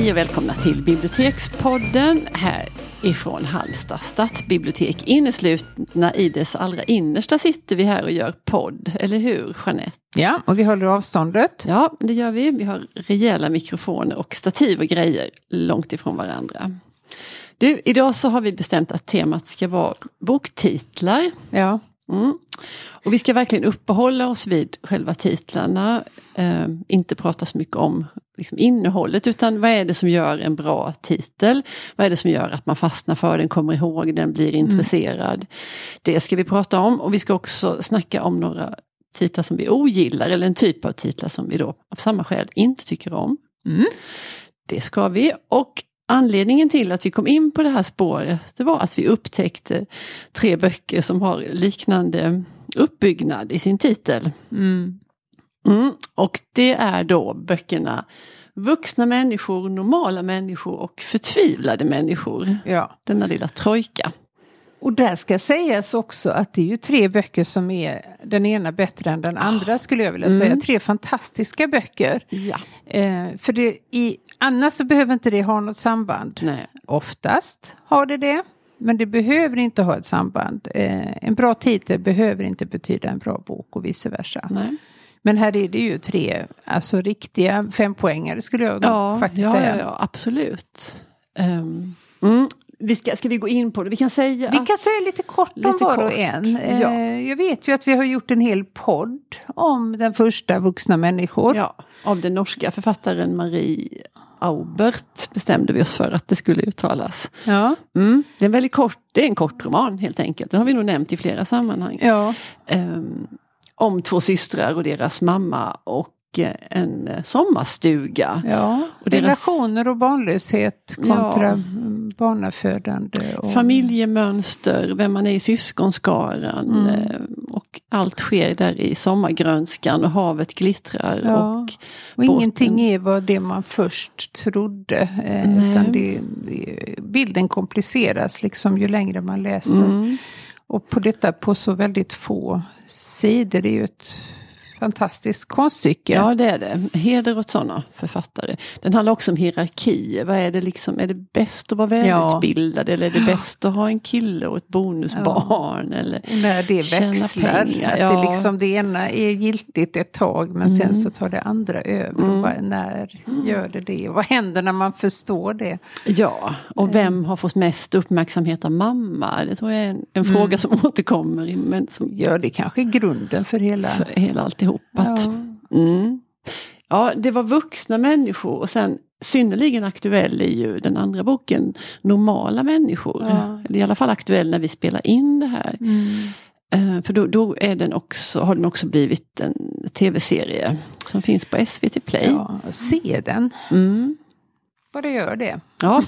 Hej och välkomna till Bibliotekspodden här ifrån Halmstad stadsbibliotek. Inneslutna i dess allra innersta sitter vi här och gör podd, eller hur Jeanette? Ja, och vi håller avståndet. Ja, det gör vi. Vi har rejäla mikrofoner och stativ och grejer långt ifrån varandra. Du, idag så har vi bestämt att temat ska vara boktitlar. Ja. Mm. Och vi ska verkligen uppehålla oss vid själva titlarna. Eh, inte prata så mycket om liksom, innehållet utan vad är det som gör en bra titel? Vad är det som gör att man fastnar för den, kommer ihåg den, blir intresserad? Mm. Det ska vi prata om och vi ska också snacka om några titlar som vi ogillar eller en typ av titlar som vi då av samma skäl inte tycker om. Mm. Det ska vi. Och Anledningen till att vi kom in på det här spåret det var att vi upptäckte tre böcker som har liknande uppbyggnad i sin titel. Mm. Mm, och det är då böckerna Vuxna människor, normala människor och förtvivlade människor. Ja. Denna lilla trojka. Och där ska sägas också att det är ju tre böcker som är den ena bättre än den andra skulle jag vilja säga. Mm. Tre fantastiska böcker. Ja. Eh, för det, i, annars så behöver inte det ha något samband. Nej. Oftast har det det. Men det behöver inte ha ett samband. Eh, en bra titel behöver inte betyda en bra bok och vice versa. Nej. Men här är det ju tre alltså riktiga fempoängare skulle jag ja, faktiskt ja, säga. Ja, ja absolut. Um, mm vi ska, ska vi gå in på det? Vi kan säga, vi kan säga lite kort lite om var och en. Ja. Eh, jag vet ju att vi har gjort en hel podd om den första vuxna människor. Ja, av den norska författaren Marie Aubert bestämde vi oss för att det skulle uttalas. Ja. Mm, det, är en väldigt kort, det är en kort roman helt enkelt. Det har vi nog nämnt i flera sammanhang. Ja. Um, om två systrar och deras mamma och en sommarstuga. Ja, och deras... relationer och barnlöshet kontra ja. barnafödande. Och... Familjemönster, vem man är i syskonskaran. Mm. Eh, och allt sker där i sommargrönskan och havet glittrar. Ja. Och, och ingenting är vad det man först trodde. Eh, utan det, bilden kompliceras liksom ju längre man läser. Mm. Och på detta på så väldigt få sidor. Det är ju ett fantastiskt konststycke. Ja det är det. Heder åt sådana författare. Den handlar också om hierarki. Vad är det liksom, är det bäst att vara välutbildad ja. eller är det bäst att ha en kille och ett bonusbarn? Ja. Eller när det växlar. Pengar. Ja. det, liksom, det ena är giltigt ett tag men mm. sen så tar det andra över. Mm. Och när gör det det? vad händer när man förstår det? Ja, och mm. vem har fått mest uppmärksamhet av mamma? Det tror jag är en, en fråga mm. som återkommer. Men som, ja, det kanske är grunden för hela, för hela alltihop allihopat. Ja. Mm. ja, det var vuxna människor och sen synnerligen aktuell är ju den andra boken Normala människor. Ja. I alla fall aktuell när vi spelar in det här. Mm. Uh, för då, då, är den också, har den också blivit en tv-serie som finns på SVT Play. Ja, se den. Mm. Vad det gör det. Ja,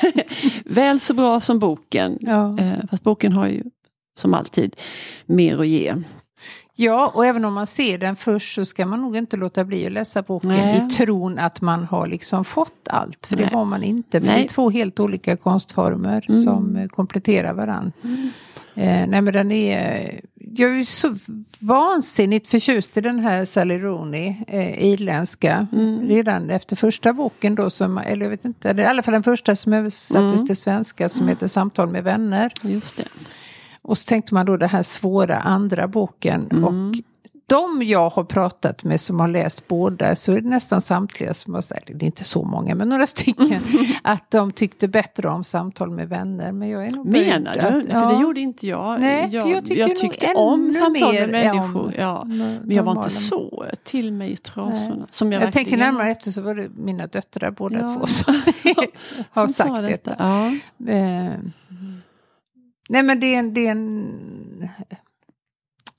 väl så bra som boken. Ja. Uh, fast boken har ju som alltid mer att ge. Ja, och även om man ser den först så ska man nog inte låta bli att läsa boken Nej. i tron att man har liksom fått allt. För Nej. det har man inte. För Nej. det är två helt olika konstformer mm. som eh, kompletterar varandra. Mm. Eh, nej men den är, jag är så vansinnigt förtjust i den här Sally Rooney, eh, irländska. Mm. Redan efter första boken då, som, eller jag vet inte, i alla fall den första som översattes mm. till svenska som heter Samtal med vänner. Just det. Och så tänkte man då den här svåra andra boken. Mm. Och de jag har pratat med som har läst båda så är det nästan samtliga som har sagt, det är inte så många men några stycken, att de tyckte bättre om samtal med vänner. Men jag är nog Menar du? Att, ja. För det gjorde inte jag. Nej, jag, jag, jag tyckte om samtal med människor. Ja, men jag var inte så till mig i trasorna. Som jag jag tänker närmare efter så var det mina döttrar båda ja. två som, har sagt detta. Ja. Eh, Nej men det är en, det är en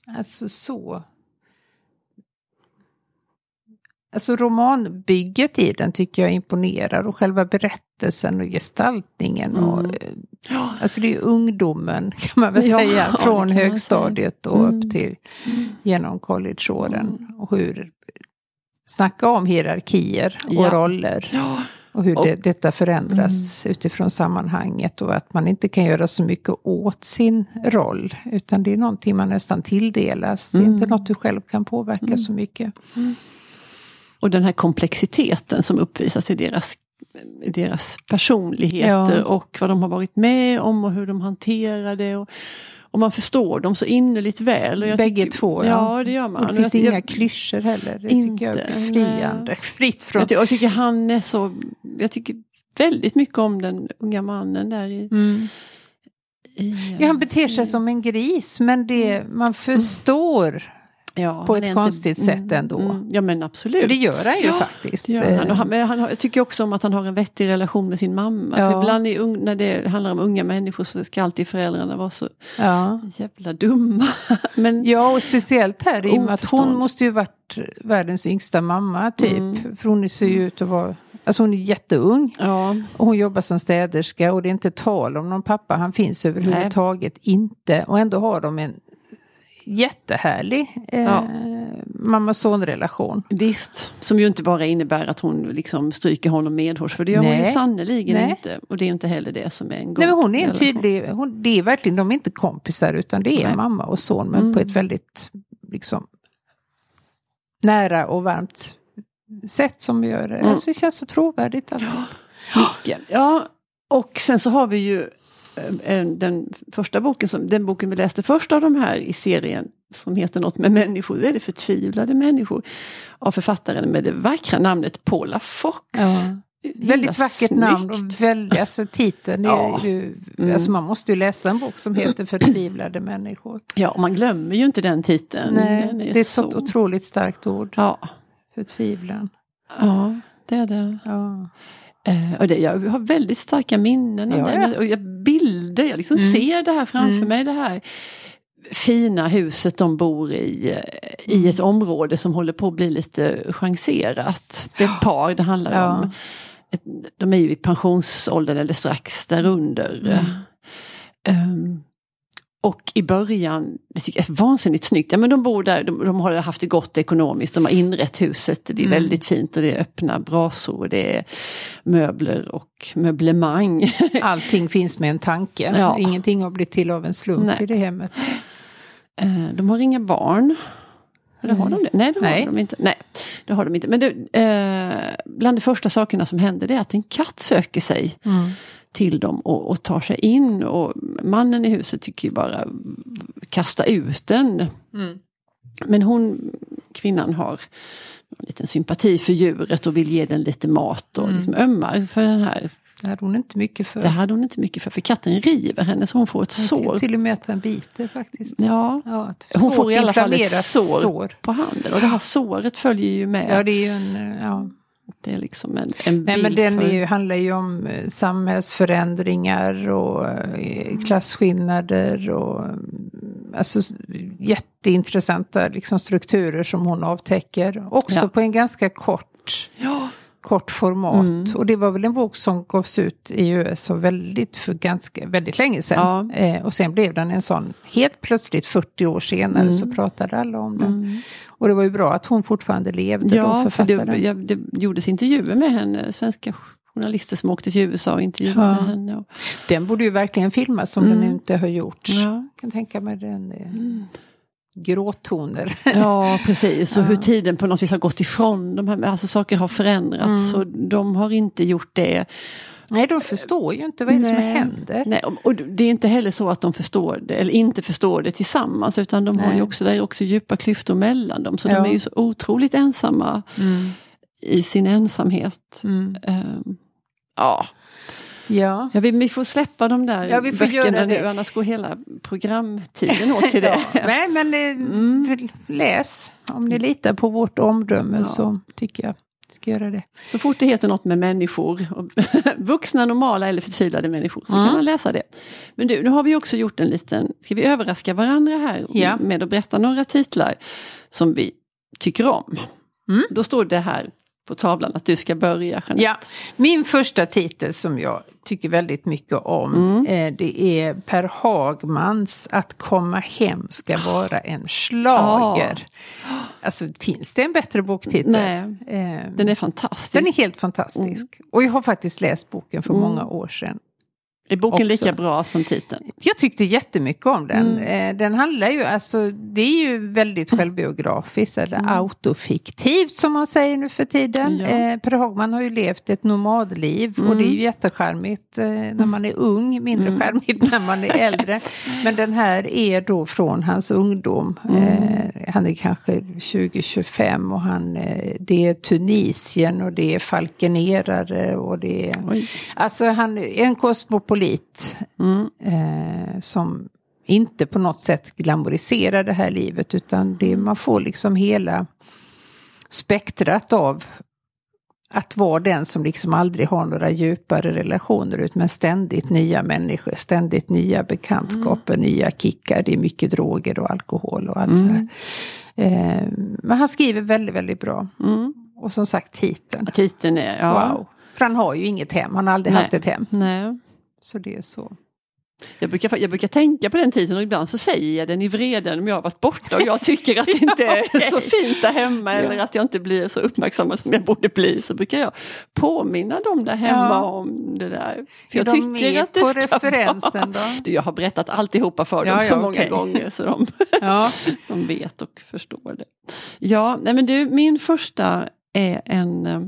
alltså så. Alltså romanbygget i den tycker jag imponerar och själva berättelsen och gestaltningen. Och, mm. Alltså det är ungdomen kan man väl ja, säga från högstadiet och mm. upp till mm. genom collegeåren. Mm. Och hur, snacka om hierarkier och ja. roller. Och hur det, detta förändras mm. utifrån sammanhanget och att man inte kan göra så mycket åt sin roll. Utan det är någonting man nästan tilldelas. Det är inte mm. något du själv kan påverka mm. så mycket. Mm. Och den här komplexiteten som uppvisas i deras deras personligheter Ja. och vad de har varit med om och hur de hanterar det. Och, och man förstår dem så innerligt väl. Och jag Bägge tycker- två, ja. Ja, det gör man. Och det Och finns jag, inga jag, klyschor heller. Det Inte, tycker jag är nej. befriande. Fritt från... jag, jag tycker han är så... Jag tycker väldigt mycket om den unga mannen där i... Mm. i Ja, han beter sig som en gris men det, man förstår. Ja, på ett konstigt sätt ändå. ja men absolut. För det gör han ju Ja, faktiskt. Gör han. Han, men han jag tycker också om att han har en vettig relation med sin mamma. Ja. För ibland i, när det handlar om unga människor så ska alltid föräldrarna vara så ja. jävla dumma. men, ja, och speciellt här i och med att hon måste ju varit världens yngsta mamma typ. Mm. För hon ser ju ut att vara, alltså hon är jätteung. ja, Och hon jobbar som städerska och det är inte tal om någon pappa. Han finns överhuvudtaget inte. Och ändå har de en jättehärlig eh, Ja. mamma-son-relation. visst. Som ju inte bara innebär att hon liksom stryker honom medhårs. För det gör hon ju Nej. sannerligen Nej. inte. Och det är inte heller det som är en god Nej men hon är en tydlig, hon, det är verkligen, de är inte kompisar utan det är Nej. mamma och son men Mm. på ett väldigt liksom nära och varmt sätt som gör det. Mm. Alltså, det känns så trovärdigt alltid. Mycket. Ja, och sen så har vi ju den första boken, som, den boken vi läste först av de här i serien som heter något med människor, det är det förtvivlade människor. Av författaren med det vackra namnet Paula Fox. Ja. Väldigt vackert snyggt. namn och väldigt, alltså titeln Ja. är ju, Mm. alltså man måste ju läsa en bok som heter Förtvivlade människor. Ja, och man glömmer ju inte den titeln. Nej, den är det är ett så... otroligt starkt ord, Ja, förtvivlan. ja, det är det. Ja. Eh, och det, jag har väldigt starka minnen av Ja, den. ja. Och jag, bilder, jag liksom Mm. ser det här framför Mm. mig. Det här fina huset de bor i. I ett område som håller på att bli lite chanserat. Det är ett par det handlar Ja. om. De är ju i pensionsåldern eller strax därunder. Mm. Ehm, och i början, det tycker jag är vansinnigt snyggt. Ja, men de bor där, de, de har haft det gott ekonomiskt, de har inrett huset. Det är Mm. väldigt fint och det är öppna brasor och det är möbler och möblemang. Allting finns med en tanke. Ja. Ingenting har blivit till av en slump Nej. i det hemmet. Eh, de har inga barn. Eller har de det? Nej, det har Nej. de inte. Nej, det har de inte. Men det, eh, bland de första sakerna som händer är att en katt söker sig Mm. till dem och, och tar sig in. Och mannen i huset tycker ju bara kasta ut den. Mm. Men hon, kvinnan har en liten sympati för djuret och vill ge den lite mat och Mm. liksom ömmar för den här. Det hade hon inte mycket för. Det hade hon inte mycket för, för katten river henne så hon får ett sår. Till, och med att den biter faktiskt. Ja, Ja, hon får i alla fall ett sår, sår. på handen och det här såret följer ju med. Ja, det är ju en... Ja. Det är liksom en, en Nej, men den för... ju, handlar ju om eh, samhällsförändringar och eh, klasskillnader och mm, alltså, jätteintressanta liksom, strukturer som hon avtäcker. Också Ja. på en ganska kort, Ja, kort format. Mm. Och det var väl en bok som gavs ut i USA väldigt, för ganska, väldigt länge sedan. Ja. Eh, och sen blev den en sån, helt plötsligt 40 år senare Mm. så pratade alla om den. mm. Och det var ju bra att hon fortfarande levde då, ja för författaren. det, det gjordes intervjuer med henne, svenska journalister som åkte till USA och intervjuade Ja. henne. Den borde ju verkligen filmas som Mm. den inte har gjorts. ja. Jag kan tänka mig den gråtoner. ja, precis. Och hur tiden på något vis har gått ifrån. De här, alltså saker har förändrats Mm. och de har inte gjort det. Nej, de förstår ju inte vad är det som Nej. händer. Nej, och, det är inte heller så att de förstår det, eller inte förstår det tillsammans. Utan de har Nej. ju också, där är också djupa klyftor mellan dem. Så Ja. de är ju så otroligt ensamma Mm. i sin ensamhet. Mm. Ehm, ja, Ja. Ja, vi, vi får släppa de där Ja, vi får böckerna göra det. nu, annars går hela programtiden åt till det. Nej, men eh, Mm. läs. Om ni litar på vårt omdöme Ja. så tycker jag ska göra det. Så fort det heter något med människor, vuxna, normala eller förtvivlade människor, så Mm. kan man läsa det. Men du, nu har vi också gjort en liten, ska vi överraska varandra här Ja. med att berätta några titlar som vi tycker om. Mm. Då står det här på tavlan att du ska börja Jeanette. Ja, min första titel som jag tycker väldigt mycket om Mm. eh, det är Per Hagmans Att komma hem ska vara en slager. Alltså finns det en bättre boktitel? Nej, Eh, den är fantastisk. den är helt fantastisk. Och jag har faktiskt läst boken för Mm. många år sedan. Är boken också. lika bra som titeln? Jag tyckte jättemycket om den. Mm. Den handlar ju, alltså det är ju väldigt självbiografiskt eller mm. autofiktivt som man säger nu för tiden. Ja. Eh, per Hagman har ju levt ett nomadliv mm. och det är ju jättecharmigt eh, när man är ung, mindre mm. charmigt när man är äldre. Men den här är då från hans ungdom. Mm. Eh, han är kanske 20-25 och han, eh, det är Tunisien och det är falkenerare och det är... Oj. Alltså han är en kosmopolit kosmopolit. Mm. Eh, som inte på något sätt glamoriserar det här livet utan det, man får liksom hela spektrat av att vara den som liksom aldrig har några djupare relationer ut med ständigt nya människor, ständigt nya bekantskaper, mm. nya kickar, det är mycket droger och alkohol och allt mm. sådär. Eh, men han skriver väldigt, väldigt bra. Mm. Och som sagt titeln. Titeln är, ja. Wow. För han har ju inget hem, han har aldrig Nej. haft ett hem. Nej. Så det är så. Jag brukar, jag brukar tänka på den tiden och ibland så säger jag den i vreden om jag har varit borta och jag tycker att det inte är okay. så fint där hemma ja. eller att jag inte blir så uppmärksammad som jag borde bli. Så brukar jag påminna dem där hemma ja. om det där. För jag de tycker att det på ska referensen vara. då? Jag har berättat alltihopa för dem så många okay. gånger så de, de vet och förstår det. Ja, nej men du, min första är en, eh,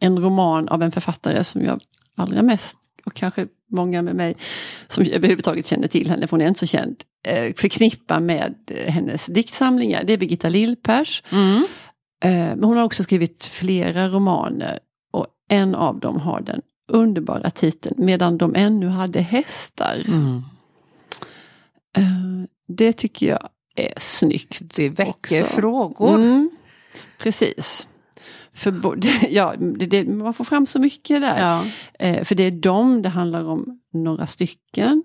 en roman av en författare som jag allra mest och kanske många med mig som överhuvudtaget känner till henne, för hon är inte så känd, eh, förknippar med eh, hennes diktsamlingar. Det är Birgitta Lillpers. Mm. Eh, men hon har också skrivit flera romaner och en av dem har den underbara titeln Medan de ännu hade hästar. Mm. Det tycker jag är snyggt. Det väcker också. frågor. Mm, precis. För ja, det, det, man får fram så mycket där. Ja. Eh, för det är dem det handlar om, några stycken.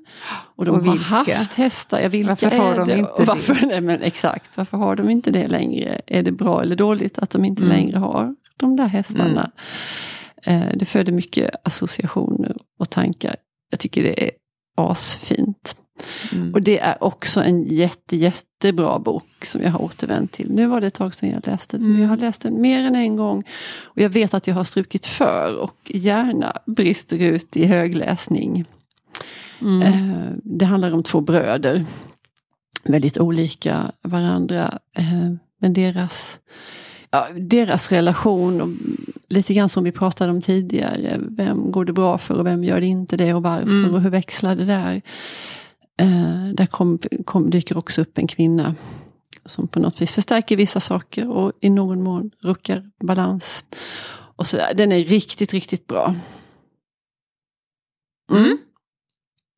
Och de och har haft hästar, ja, vilka varför har de inte varför, det? Nej, men exakt, varför har de inte det längre? Är det bra eller dåligt att de inte mm. längre har de där hästarna? Mm. Eh, det föder mycket associationer och tankar. Jag tycker det är asfint. Mm. Och det är också en jätte, jättebra bok som jag har återvänt till. Nu var det ett tag sedan jag läste den, mm. men jag har läst den mer än en gång. Och jag vet att jag har strukit för och gärna brister ut i högläsning. Mm. Eh, det handlar om två bröder. Väldigt olika varandra. Eh, men deras, ja, deras relation, och lite grann som vi pratade om tidigare. Vem går det bra för och vem gör det inte det och varför mm. och hur växlar det där? Eh, där kom, kom, dyker också upp en kvinna som på något vis förstärker vissa saker och i någon mån ruckar balans. Och så där. Den är riktigt, riktigt bra. Mm. mm.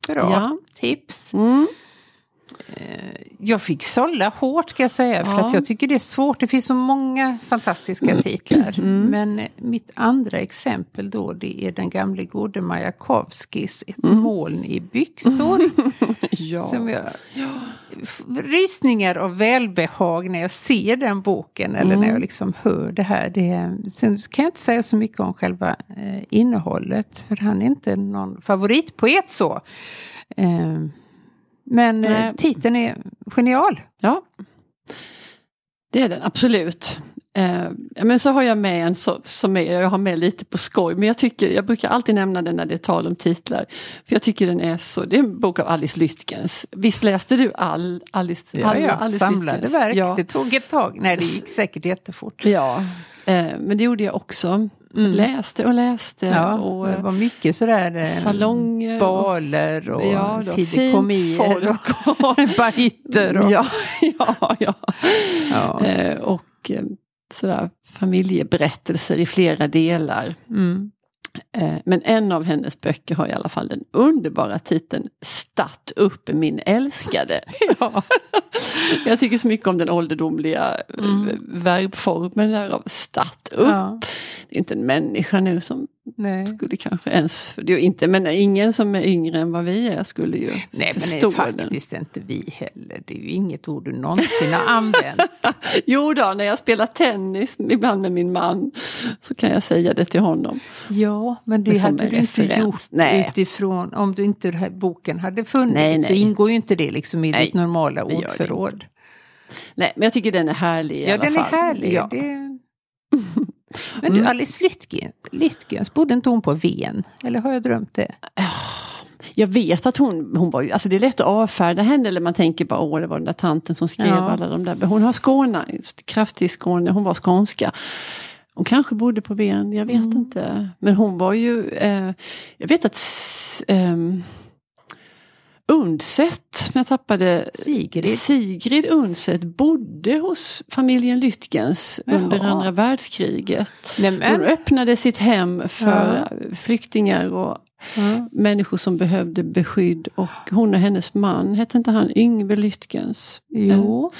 Bra ja. tips. Mm. Eh, jag fick sålla hårt kan jag säga för ja. att jag tycker det är svårt. Det finns så många fantastiska titlar. Mm. Men mitt andra exempel då det är den gamle gode Majakovskis Ett mm. moln i byxor. ja. Som jag, rysningar och välbehag när jag ser den boken eller mm. när jag liksom hör det här. Det, sen kan jag inte säga så mycket om själva eh, innehållet för han är inte någon favoritpoet så. Eh, men eh, Nej. titeln är genial. Ja, det är den absolut. Eh, men så har jag med en så, som är, jag har med lite på skoj, men jag tycker, jag brukar alltid nämna den när det är tal om titlar. För jag tycker den är så, det är en bok av Alice Lytkens. Visst läste du all, Alice, ja, all, ja, Alice samlade Lytkens? verk, ja. det tog ett tag. Nej, det gick säkert jättefort. Ja, eh, men det gjorde jag också. Mm. Läste och läste. Ja, och, det var mycket sådär eh, salonger. Baler och ja, fideikommier och bahytter. Och... Ja, ja, ja. ja. Eh, och eh, sådär familjeberättelser i flera delar. Mm. Eh, men en av hennes böcker har i alla fall den underbara titeln Statt upp min älskade. Ja. Jag tycker så mycket om den ålderdomliga mm. verbformen där av statt upp. Ja. Det är inte en människa nu som Nej. skulle kanske ens, det är inte, men ingen som är yngre än vad vi är skulle ju Nej men det är faktiskt den. inte vi heller. Det är ju inget ord du någonsin har använt. jo då, när jag spelar tennis ibland med min man så kan jag säga det till honom. Ja, men det hade du referens. inte gjort nej. utifrån, om du inte här boken hade funnits nej, nej. så ingår ju inte det liksom i nej, ditt normala ordförråd. Nej, men jag tycker den är härlig i ja, alla fall. Ja, den är härlig. Ja. Det... Men du, mm. Alice Lytgen, Lytgens, bodde inte hon på Ven? Eller har jag drömt det? jag vet att hon, hon var ju, alltså det är lätt att avfärda henne eller man tänker bara åh det var den där tanten som skrev Ja. alla de där. Hon har Skåne, kraftig Skåne, hon var skånska. Hon kanske bodde på Ven, jag vet Mm. inte. Men hon var ju, eh, jag vet att ehm, Undset, som jag tappade, Sigrid. Sigrid Undset bodde hos familjen Lytgens under andra världskriget. Nej, Hon men, öppnade sitt hem för flyktingar och ja. människor som behövde beskydd. Och hon och hennes man, hette inte han Yngve Lytgens? Jo,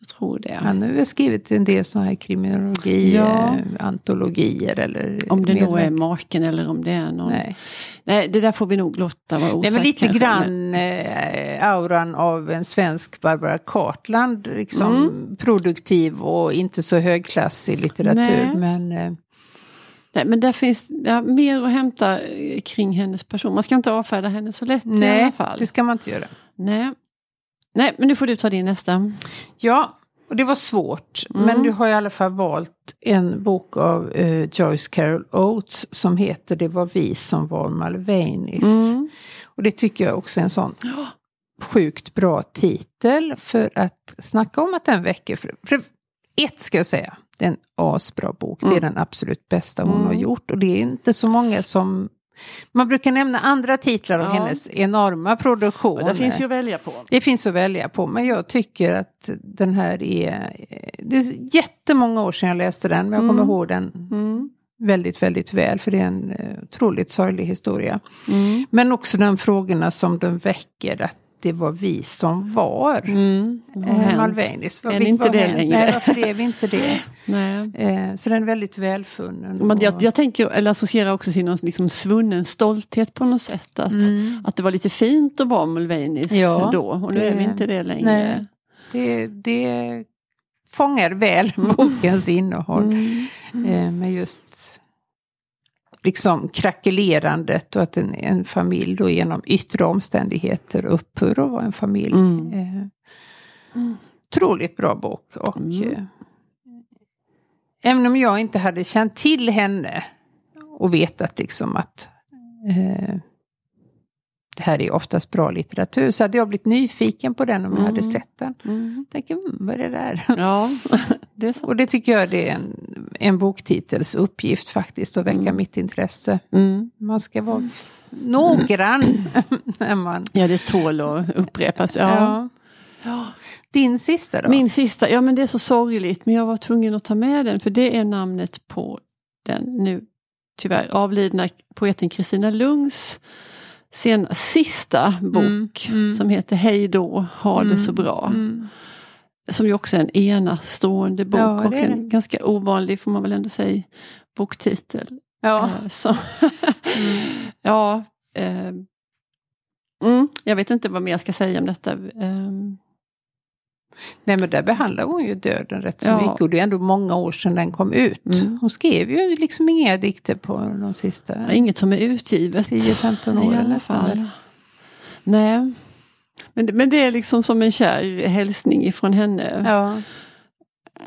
Jag tror det. han har väl skrivit en del sådana här kriminologi, Ja. eh, antologier eller Om det nog är medverk- maken eller om det är någon. Nej, Nej. det där får vi nog låta vara osagt. Nej men lite kanske, grann eh, auran av en svensk Barbara Cartland. Liksom Mm. produktiv och inte så högklassig litteratur. Nej. Men eh, Nej, men där finns ja, mer att hämta eh, kring hennes person. Man ska inte avfärda henne så lätt i alla nej, fall. det ska man inte göra. Nej. Nej, men nu får du ta din nästa. Ja, och det var svårt. Mm. Men du har i alla fall valt en bok av eh, Joyce Carol Oates som heter Det var vi som var Malvanis. Mm. Och det tycker jag också är en sån sjukt bra titel för att snacka om att den väcker. För, för ett ska jag säga, det är en asbra bok. Det är Mm. den absolut bästa hon Mm. har gjort. Och det är inte så många som... Man brukar nämna andra titlar av Ja. hennes enorma produktion. Och det finns ju att välja på. Det finns att välja på, men jag tycker att den här är... Det är jättemånga år sedan jag läste den, men jag kommer Mm. ihåg den Mm. väldigt, väldigt väl, för det är en eh, otroligt sorglig historia. Mm. Men också de frågorna som den väcker, att det var vi som var. Mm. Eh, hänt? Malvanis. Vad Är vi- inte det hänt? längre? Nej, varför är vi inte det? Eh, så den är väldigt välfunnen. Men jag, jag tänker, eller associerar också till någon liksom svunnen stolthet på något sätt. Att, Mm. att det var lite fint att vara Mulvanis Ja, då och nu det- är vi inte det längre. nej. det, det fångar väl bokens innehåll. Mm. Eh, med just liksom krackelerandet och att en, en familj då genom yttre omständigheter upphör att vara en familj. Mm. Eh, Mm. otroligt bra bok. Och, Mm. eh, även om jag inte hade känt till henne och vetat liksom att eh, det här är oftast bra litteratur så hade jag blivit nyfiken på den om jag hade Mm. sett den. Mm. Tänker, mm, vad är det där? Ja, det. Och det tycker jag är en, en boktitels uppgift faktiskt, att väcka Mm. mitt intresse. Mm. Man ska vara noggrann när man... Ja, det tål att upprepas. Ja. Ja. Ja. Din sista då? Min sista, ja men det är så sorgligt men jag var tvungen att ta med den för det är namnet på den nu tyvärr avlidna poeten Kristina Lungs sen, sista bok Mm, mm. som heter Hej då, ha det så Mm, bra. Mm. Som ju också är en enastående bok Ja, och en ganska ovanlig får man väl ändå säga boktitel. Ja. Eh, Så, ja, eh, jag vet inte vad mer jag ska säga om detta. Eh, Nej men där behandlar hon ju döden rätt så Ja. mycket och det är ändå många år sedan den kom ut. Mm. Hon skrev ju liksom inga dikter på de sista Ja, Inget som är utgivet. 10-15 I åren alla nästan. fall. Nej. Men, det- men det är liksom som en kär hälsning ifrån henne. Ja.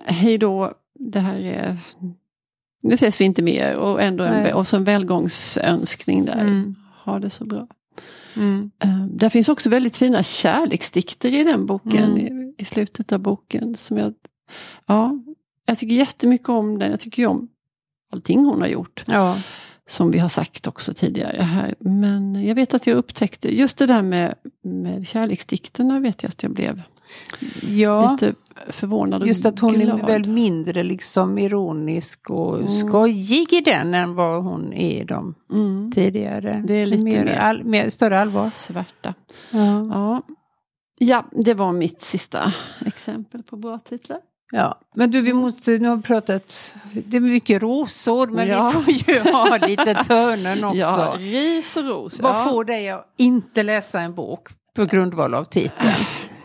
Hej då, det här är... Nu ses vi inte mer och ändå en, och så en välgångsönskning där. Mm. Ha det så bra. Mm. Uh, där finns också väldigt fina kärleksdikter i den boken, Mm. i, i slutet av boken. Som jag, ja, jag tycker jättemycket om den. Jag tycker ju om allting hon har gjort. Ja. Som vi har sagt också tidigare här. Men jag vet att jag upptäckte just det där med, med kärleksdikterna vet jag att jag blev ja. lite förvånad och Just att hon glad. är väl mindre liksom ironisk och Mm. skojig i den än vad hon är i de mm. tidigare. Det är lite mer, mer- all, mer större allvar. Svärta. Ja. Ja. ja, det var mitt sista exempel på bra titlar. ja. Men du, vi måste, nu har vi pratat, det är mycket rosor men Ja. vi får ju ha lite törnen också. Ja, ris och ros. Vad ja. får dig att inte läsa en bok på grundval av titeln?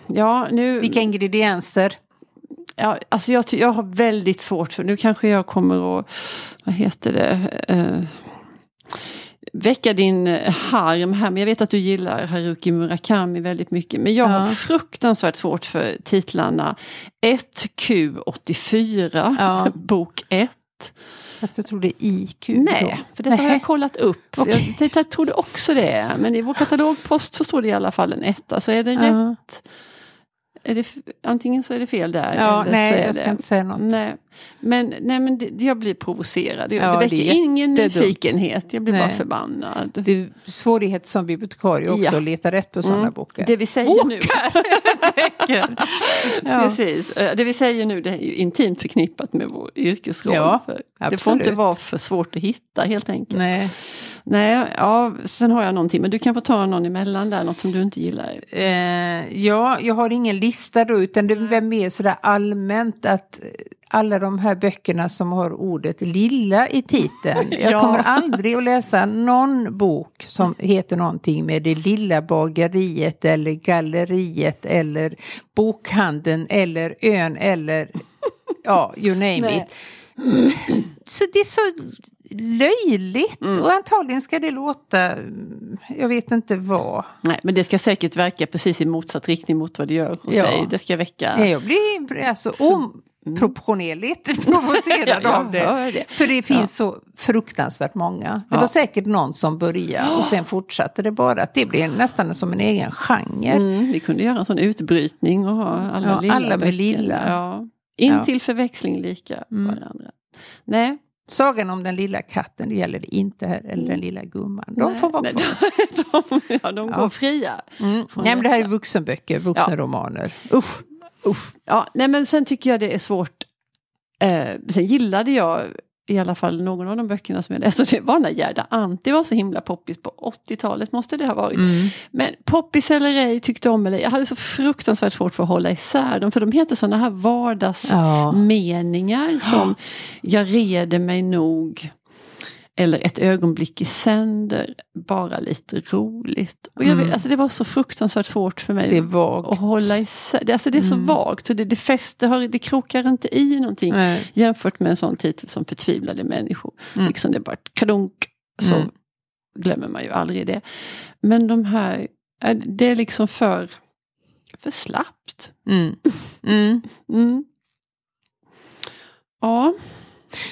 Ja, nu, Vilka ingredienser? ja, alltså jag, jag har väldigt svårt för, nu kanske jag kommer att, vad heter det, eh, väcka din harm här. Men jag vet att du gillar Haruki Murakami väldigt mycket. Men jag Ja. har fruktansvärt svårt för titlarna 1Q84, Ja. bok 1. Fast jag tror det är IQ. Nej, för detta har jag kollat upp. Okay. Jag, jag trodde också det. Men i vår katalogpost så står det i alla fall en etta. Så är det -huh. rätt är det, antingen så är det fel där. Ja, eller nej, så är jag ska det, inte säga något. Nej, men, nej, men det, jag blir provocerad. Ja, det väcker ingen nyfikenhet. Jag blir nej. bara förbannad. Det är svårighet som bibliotekarie också ja. att leta rätt på sådana mm. böcker. Det vi säger nu. ja. Precis. Det vi säger nu det är ju intimt förknippat med vår yrkesroll. Ja, det får inte vara för svårt att hitta helt enkelt. Nej. Nej, ja, sen har jag någonting, men du kan få ta någon emellan där, något som du inte gillar. Eh, ja, jag har ingen lista då, utan det är mer sådär allmänt att alla de här böckerna som har ordet lilla i titeln. Jag ja. kommer aldrig att läsa någon bok som heter någonting med det lilla bageriet eller galleriet eller bokhandeln eller ön eller ja, you name Nej. it. Så det är så löjligt mm. och antagligen ska det låta, jag vet inte vad. Nej men det ska säkert verka precis i motsatt riktning mot vad det gör hos ja. dig. Det ska väcka... Jag blir alltså oproportionerligt mm. provocerad ja, av det. det. För det finns ja. så fruktansvärt många. Det var säkert någon som började och sen fortsatte det bara. Att det blev nästan som en egen genre. Mm, vi kunde göra en sån utbrytning och ha alla lilla Alla med böcker. lilla. In till förväxling lika mm. varandra. Nej, Sagan om den lilla katten, det gäller det inte här, eller den lilla gumman. De nej, får vara kvar. de, ja, de går ja. fria. Mm. Nej, men det här är vuxenböcker, vuxenromaner. Ja. Usch. Usch. Ja, nej, men sen tycker jag det är svårt. Eh, sen gillade jag i alla fall någon av de böckerna som jag läste. Och det var när Gerda Antti var så himla poppis på 80-talet måste det ha varit. Mm. Men poppis eller ej, tyckte om eller Jag hade så fruktansvärt svårt för att hålla isär dem. För de heter sådana här vardagsmeningar ja. som jag reder mig nog eller ett ögonblick i sänder, bara lite roligt. Och jag vet, mm. alltså det var så fruktansvärt svårt för mig att hålla isär. Det, alltså det är så mm. vagt, så det, det, fäster, det krokar inte i någonting Nej. jämfört med en sån titel som Förtvivlade människor. Mm. Liksom det är bara kadunk, så mm. glömmer man ju aldrig det. Men de här, det är liksom för, för slappt. Ja.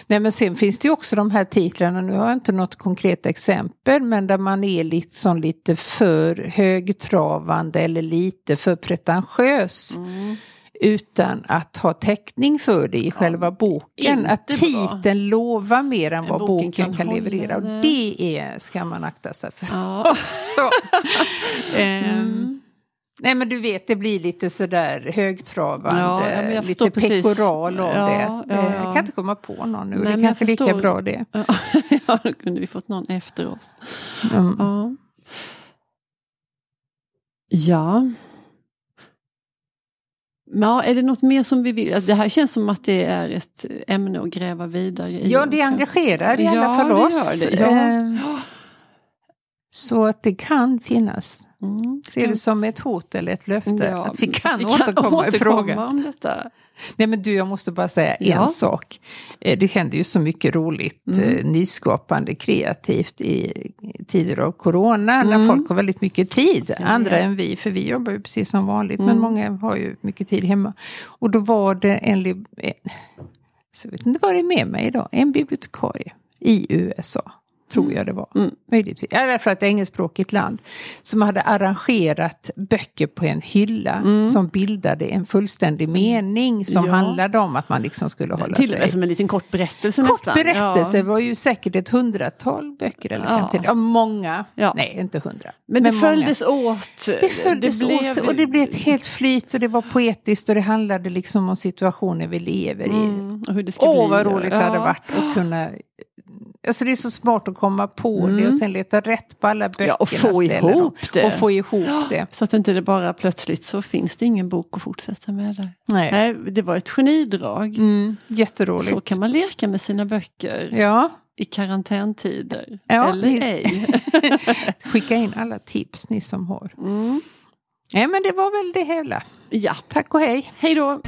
Nej men sen finns det ju också de här titlarna, nu har jag inte något konkret exempel, men där man är liksom lite för högtravande eller lite för pretentiös. Mm. Utan att ha täckning för det i ja, själva boken. Att titeln bra. lovar mer än vad boken, boken kan, kan leverera. Och det är, ska man akta sig för. Ja. mm. Nej men du vet det blir lite sådär högtravande, ja, lite pekoral av ja, det. Ja, jag kan inte komma på någon nu, Nej, det kanske är lika bra det. ja, då kunde vi fått någon efter oss. Mm. Ja. ja. Är det något mer som vi vill? Det här känns som att det är ett ämne att gräva vidare i. Ja, det engagerar i alla fall oss. Ja. Så att det kan finnas. Mm. Ser det som ett hot eller ett löfte ja, att vi kan, vi kan återkomma, återkomma i frågan. Om detta. Nej men du, jag måste bara säga ja. en sak. Eh, det händer ju så mycket roligt, mm. Eh, nyskapande, kreativt i tider av corona mm. när folk har väldigt mycket tid. Andra än vi, för vi jobbar ju precis som vanligt, men mm. många har ju mycket tid hemma. Och då var det en, eh, jag vet inte vad det är med mig idag, en bibliotekarie i USA tror jag det var. Mm. Möjligtvis. Ja, för att det är engelskspråkigt land. Som hade arrangerat böcker på en hylla mm. som bildade en fullständig mening som ja. handlade om att man liksom skulle hålla Till sig... Till och med som en liten kort berättelse Kort nästan. berättelse ja. var ju säkert ett hundratal böcker eller ja. 50. Ja, många. Nej, inte hundra. Men, men det följdes åt. Det följdes det blev... åt och det blev ett helt flyt och det var poetiskt och det handlade liksom om situationer vi lever i. Mm. Och hur det ska Åh, bli. vad roligt det hade varit att kunna Alltså det är så smart att komma på mm. det och sen leta rätt på alla böckerna. Ja, och få ihop det. Och få ihop ja, det. Så att inte det bara plötsligt så finns det ingen bok att fortsätta med där. Nej. Nej det var ett genidrag. Mm, jätteroligt. Så kan man leka med sina böcker. Ja. I karantäntider. Ja, Eller ni... ej. Skicka in alla tips ni som har. Mm. Ja men det var väl det hela. Ja. Tack och hej. Hej då.